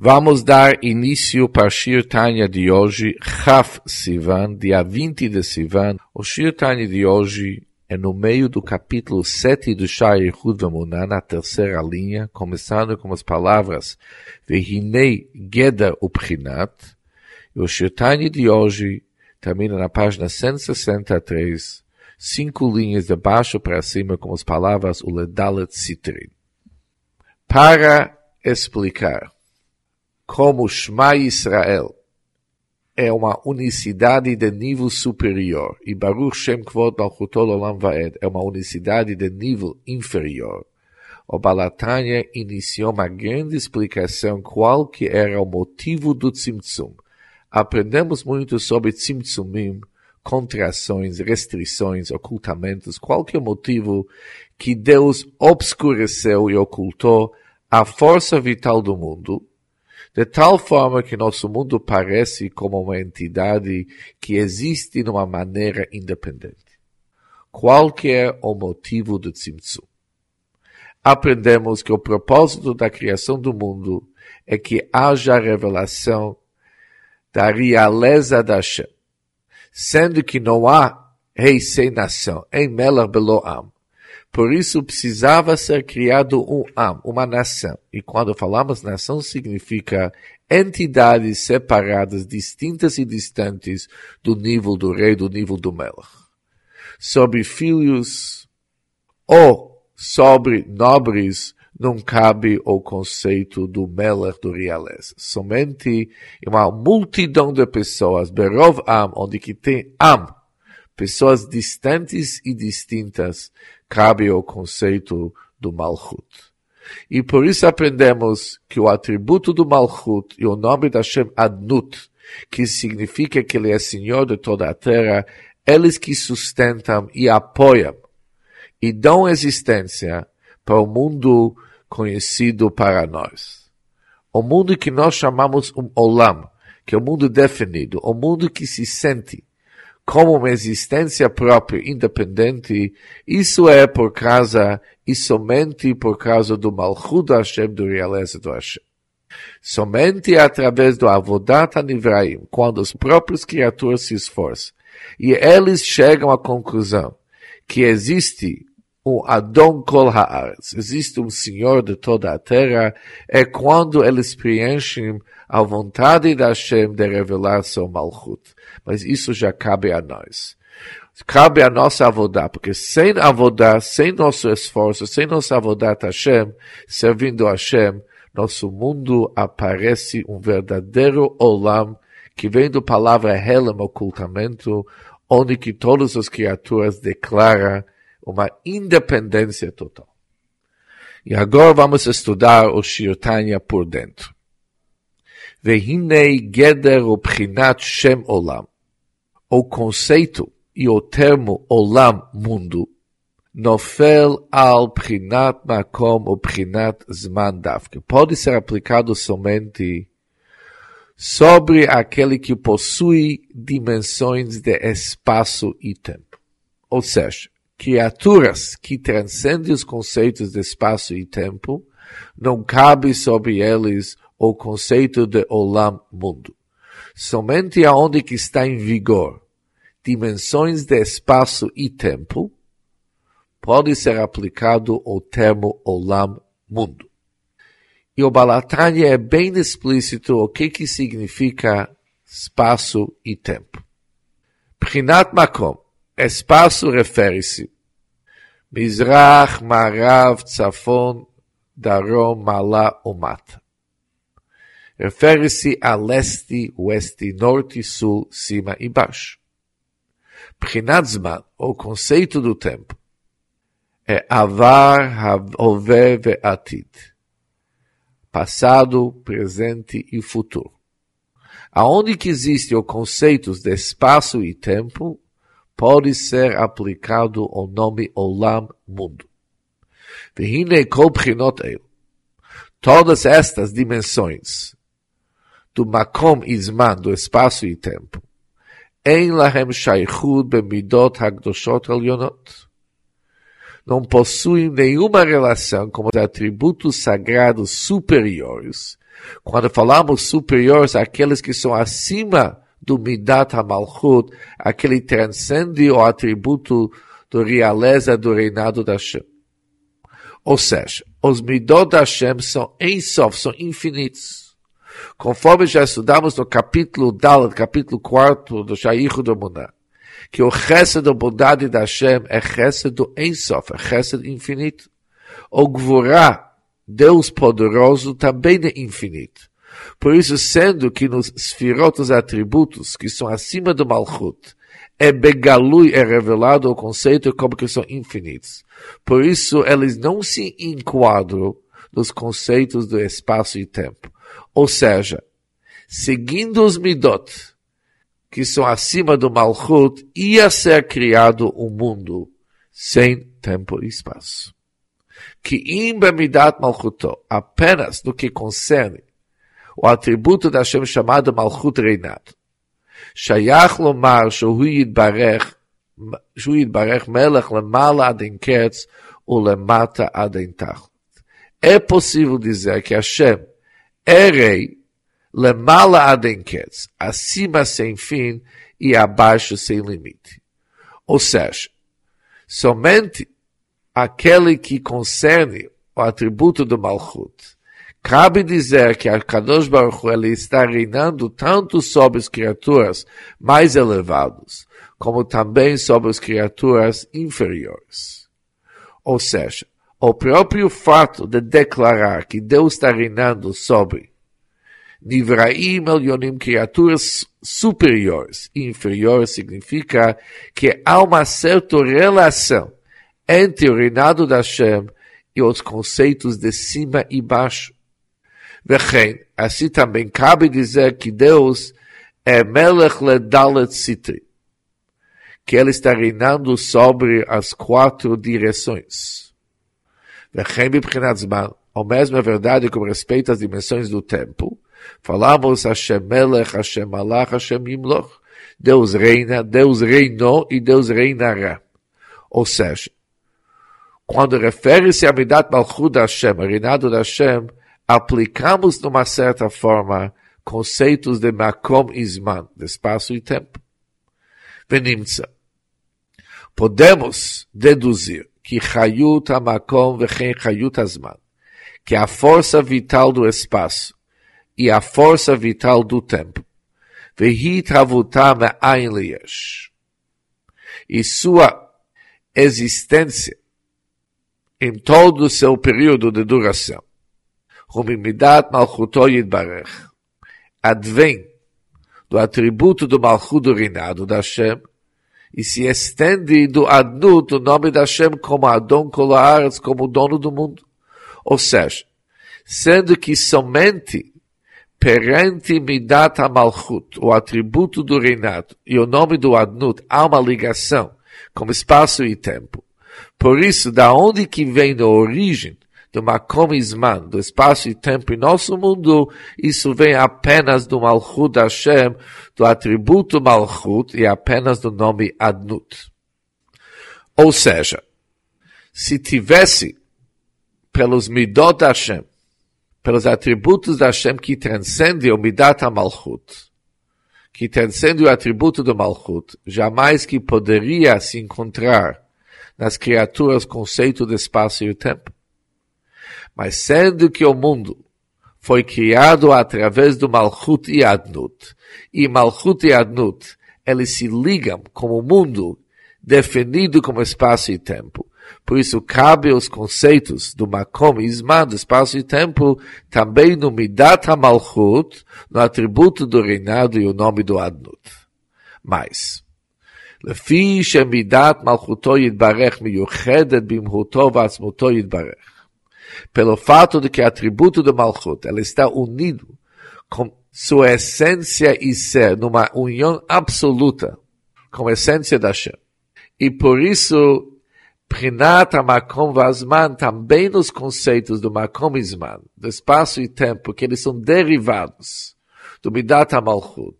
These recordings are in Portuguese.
Vamos dar início para Shir Tanya de hoje, Chaf Sivan, dia 20 de Sivan. O Shir Tanya de hoje é no meio do capítulo 7 do Shai Yehud Vamunah, na terceira linha, começando com as palavras Vehinei Geder Uprinat. E o Shir Tanya de hoje termina na página 163, cinco linhas de baixo para cima com as palavras Uledalet Sitrin. Para explicar como Shema Israel é uma unicidade de nível superior. E Baruch Shem Kvod Malchutol Olam Vaed. É uma unicidade de nível inferior, o Balatanya iniciou uma grande explicação qual que era o motivo do Tzimtzum. Aprendemos muito sobre Tzimtzumim, contrações, restrições, ocultamentos, qual que é motivo que Deus obscureceu e ocultou a força vital do mundo, de tal forma que nosso mundo parece como uma entidade que existe de uma maneira independente. Qual que é o motivo do Tzimtzum? Aprendemos que o propósito da criação do mundo é que haja revelação da realeza da Hashem, sendo que não há rei sem nação, em Melach Beloam, por isso precisava ser criado um Am, uma nação. E quando falamos nação, significa entidades separadas, distintas e distantes do nível do rei, do nível do Melech. Sobre filhos ou sobre nobres, não cabe o conceito do Melech do realeza. Somente uma multidão de pessoas, Berov Am, onde que tem Am, pessoas distantes e distintas, cabe o conceito do Malchut. E por isso aprendemos que o atributo do Malchut e o nome da Hashem Adnut, que significa que ele é Senhor de toda a terra, eles que sustentam e apoiam e dão existência para o mundo conhecido para nós. O mundo que nós chamamos um Olam, que é o mundo definido, o mundo que se sente como uma existência própria, independente, isso é por causa e somente por causa do Malchut Hashem, do realeza do Hashem. Somente através do Avodat Anivraim, quando os próprios criaturas se esforçam, e eles chegam à conclusão que existe um Adon Kol Haaretz, existe um Senhor de toda a terra, é quando eles preenchem a vontade da Hashem de revelar seu Malchut. Mas isso já cabe a nós. Cabe a nossa avodá, porque sem avodá, sem nosso esforço, sem nossa avodá Hashem, servindo a Hashem, nosso mundo aparece um verdadeiro olam, que vem da palavra Helam, ocultamento, onde que todas as criaturas declaram uma independência total. E agora vamos estudar o Shirtanya por dentro. Vehinei geder o prinat shem olam. O conceito e o termo olam, mundo, nofel al prinat makom o prinat zman dafke. Pode ser aplicado somente sobre aquele que possui dimensões de espaço e tempo. Ou seja, criaturas que transcendem os conceitos de espaço e tempo, não cabe sobre eles o conceito de Olam mundo. Somente aonde que está em vigor dimensões de espaço e tempo, pode ser aplicado o termo Olam mundo. E o Balatanya é bem explícito o que que significa espaço e tempo. Prinat Makom Espaço refere-se Mizrach, Marav, Tzafon, Darom, Malá ou Mata. Refere-se a leste, oeste, norte, sul, cima e baixo. Prinazman, o conceito do tempo, é Avar, Hove ve Atid. Passado, presente e futuro. Aonde que existe o conceito de espaço e tempo, pode ser aplicado o nome Olam Mundo. Vihine kol prinot. Todas estas dimensões do Makom Izman, do espaço e tempo, em lahem shaychud bemidot hagdoshot elionot. Não possuem nenhuma relação com os atributos sagrados superiores Quando falamos superiores, aqueles que são acima do Midat HaMalchut, aquele transcende o atributo do realeza do reinado da Hashem. Ou seja, os Midot da Hashem são Ensof, são infinitos. Conforme já estudamos no capítulo Dalet, capítulo 4 do Shaykh do Muná, que o Chesed da bondade da Hashem é Chesed do Ensof, é Chesed infinito. O Gvorá, Deus poderoso, também é infinito. Por isso, sendo que nos Sfirot, os atributos que são acima do Malchut, é Begalui, é revelado o conceito como que são infinitos. Por isso, eles não se enquadram nos conceitos do espaço e tempo. Ou seja, seguindo os Midot, que são acima do Malchut, ia ser criado um mundo sem tempo e espaço. Que im bemidat malchuto, apenas no que concerne o atributo da Hashem chamado Malchut reinado. שייך לומר שהוא יתברך, שהוא יתברך מלך למעלה עד אין קץ ולמטה עד אין תחת. É possível dizer que Hashem é rei למעלה עד אין קץ, acima sem fim e abaixo sem limite. Ou seja, somente aquele que concerne o atributo do Malchut Cabe dizer que a Kadosh Baruch Hu, ele está reinando tanto sobre as criaturas mais elevadas, como também sobre as criaturas inferiores. Ou seja, o próprio fato de declarar que Deus está reinando sobre Nivraim Elyonim, criaturas superiores e inferiores, significa que há uma certa relação entre o reinado da Hashem e os conceitos de cima e baixo. Vechen, assim também cabe dizer que Deus é Melech Ledalet Sitri, que Ele está reinando sobre as quatro direções. Vechen Bibchinat Zman, mesmo é verdade com respeito às dimensões do tempo, falamos Hashem Melech, Hashem Malach, Hashem Yimloch, Deus reina, Deus reinou e Deus reinará. Ou seja, quando refere-se a Midat Malchut da Hashem, reinado da Hashem, aplicamos de uma certa forma conceitos de Makom e Zman, de espaço e tempo. Venimtza. Podemos deduzir que Hayut HaMakom vechem Hayut HaZman, que a força vital do espaço e a força vital do tempo, Vehit Havutam Me'ain e sua existência em todo o seu período de duração, Rumimidat Malchuto Yidbarech. Advém do atributo do Malchut do reinado da Hashem e se estende do Adnut, o nome da Hashem, como Adon Kolaharetz, como dono do mundo. Ou seja, sendo que somente perante Midat Malchut, o atributo do reinado, e o nome do Adnut, há uma ligação com espaço e tempo. Por isso, da onde que vem a origem do Makom Isman, do espaço e tempo em nosso mundo, isso vem apenas do Malchut Hashem, do atributo Malchut e apenas do nome Adnut. Ou seja, se tivesse pelos Midot Hashem, pelos atributos da Hashem que transcendem o Midat HaMalchut, que transcende o atributo do Malchut, jamais que poderia se encontrar nas criaturas conceito de espaço e tempo. Mas sendo que o mundo foi criado através do Malchut e Adnut, e Malchut e Adnut, eles se ligam como mundo definido como espaço e tempo. Por isso, cabe os conceitos do Makom e Isman, do espaço e tempo, também no Midat HaMalchut, no atributo do reinado e o nome do Adnut. Mas, לפי שמידת מלכותו יתברך מיוחדת במהותו ועצמותו יתברך pelo fato de que o atributo do Malchut ela está unido com sua essência e ser, numa união absoluta com a essência da Hashem. E por isso, Prinat Makom Vazman, também nos conceitos do Makom Zman, do espaço e tempo, que eles são derivados do Midat HaMalchut,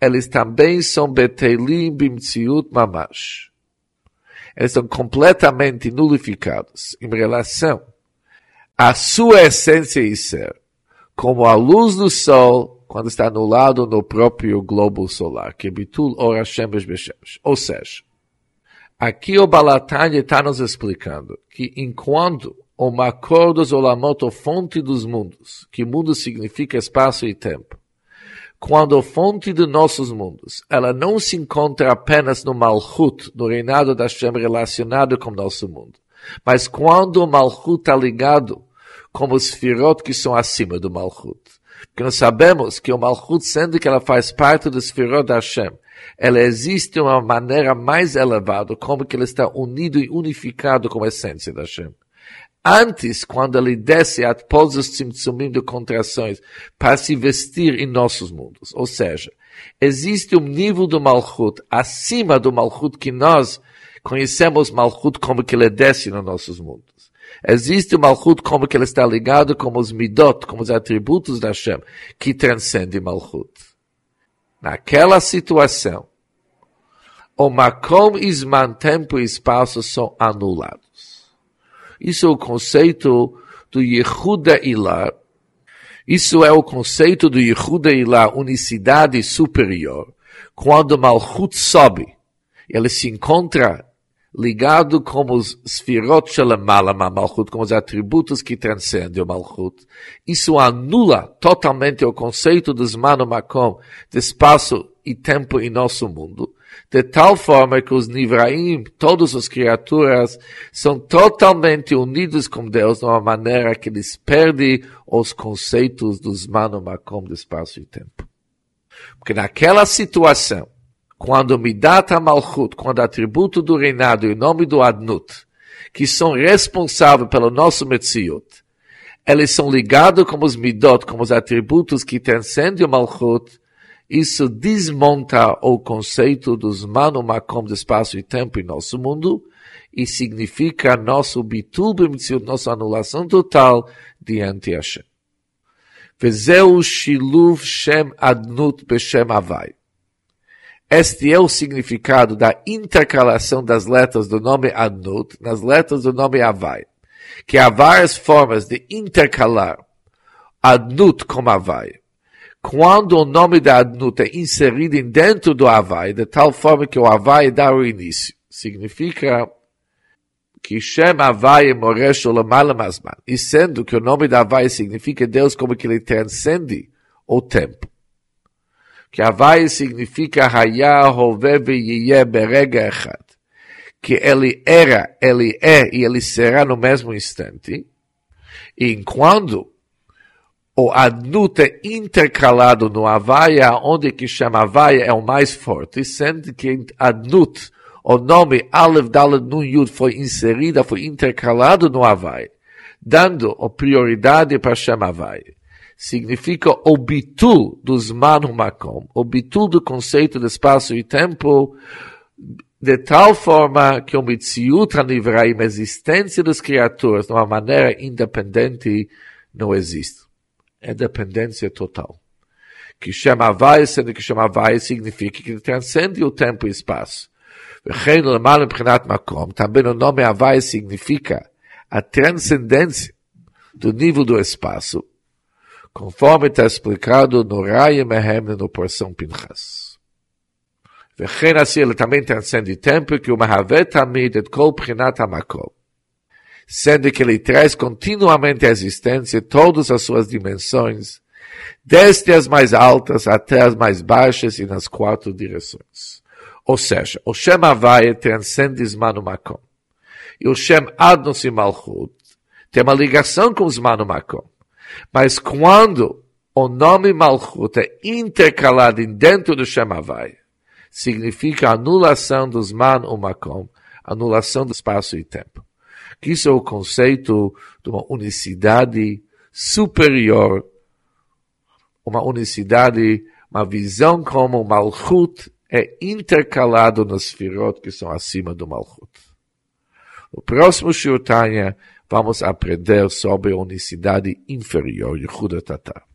eles também são Betelim Bimtziut Mamash. Eles são completamente nulificados em relação a sua essência e ser, como a luz do sol quando está anulado no próprio globo solar, que bitul ora shemesh beshemesh. Ou seja, aqui o Balatanya está nos explicando que enquanto o Makor dos Olamot, a fonte dos mundos, que mundo significa espaço e tempo, quando a fonte de nossos mundos, ela não se encontra apenas no Malchut, no reinado da Hashem relacionado com nosso mundo, mas quando o Malchut está ligado como os Firot que são acima do Malchut. Porque nós sabemos que o Malchut, sendo que ela faz parte do Firot da Hashem, ela existe de uma maneira mais elevada, como que ela está unido e unificado com a essência da Hashem. Antes, quando ele desce após os tzimtzumim de contrações para se vestir em nossos mundos. Ou seja, existe um nível do Malchut acima do Malchut que nós conhecemos Malchut como que ele desce nos nossos mundos. Existe o Malchut como que ele está ligado com os Midot, como os atributos da Hashem, que transcende Malchut. Naquela situação, o Makom, Isman, tempo e espaço são anulados. Isso é o conceito do Yehuda Ilah. Isso é o conceito do Yehuda Ilah, unicidade superior. Quando Malchut sobe, ele se encontra ligado como os Sfirot Shalamala Malchut, como os atributos que transcendem o Malchut. Isso anula totalmente o conceito dos Makom, de espaço e tempo em nosso mundo de tal forma que os Nivraim, todas as criaturas, são totalmente unidos com Deus de uma maneira que eles perdem os conceitos Mano Makom de espaço e tempo. Porque naquela situação, quando Midat Malchut, quando atributo do reinado e o nome do Adnut, que são responsáveis pelo nosso Metziut, eles são ligados como os Midot, como os atributos que transcendem o Malchut, isso desmonta o conceito dos mano makom de espaço e tempo em nosso mundo e significa nosso bitul nossa anulação total diante Hashem. Vezeu shiluv shem adnut beshem avai. Este é o significado da intercalação das letras do nome Adnut nas letras do nome Avai, que há várias formas de intercalar Adnut com Avai quando o nome da Adnut é inserido dentro do Havai, de tal forma que o Havai dá o início. Significa que Shem Havai Moresh Olamala Masman. E sendo que o nome da Havai significa Deus como que ele transcende o tempo. Que Havai significa Hayah Hove Yiyeh Berega Echad. Que ele era, ele é e ele será no mesmo instante. E enquanto o adnut é intercalado no Havaia, onde que chama Havaia é o mais forte, sendo que adnut, o nome Aleph Dalet Nun Yud foi inserido, foi intercalado no Havaia, dando prioridade para chamar Havaia. Significa o bitul dos Manu Makom, o bitul do conceito de espaço e tempo, de tal forma que o Mitziut Anivraim, a existência das criaturas, de uma maneira independente, não existe é dependência total. Que chama vai, sendo que chama vai, significa que transcende o tempo e espaço. Também o nome Havai significa a transcendência do nível do espaço, conforme está explicado no Raya Mehem, no porção Pinchas. וכן assim ele também transcende tempo, que o מהווה תמיד את כל בחינת המקום sendo que ele traz continuamente à existência todas as suas dimensões, desde as mais altas até as mais baixas e nas quatro direções. Ou seja, o Shem Havaya transcende Zmanu Makom. E o Shem Adnos e Malchut tem uma ligação com Zmanu Makom. Mas quando o nome Malchut é intercalado dentro do Shem Havaya, significa anulação dos Man e Makom, anulação do espaço e tempo que isso é o conceito de uma unicidade superior, uma unicidade, uma visão como o Malchut é intercalado nas firot que são acima do Malchut. No próximo Shurtanya, vamos aprender sobre a unicidade inferior, Yehuda Tatar.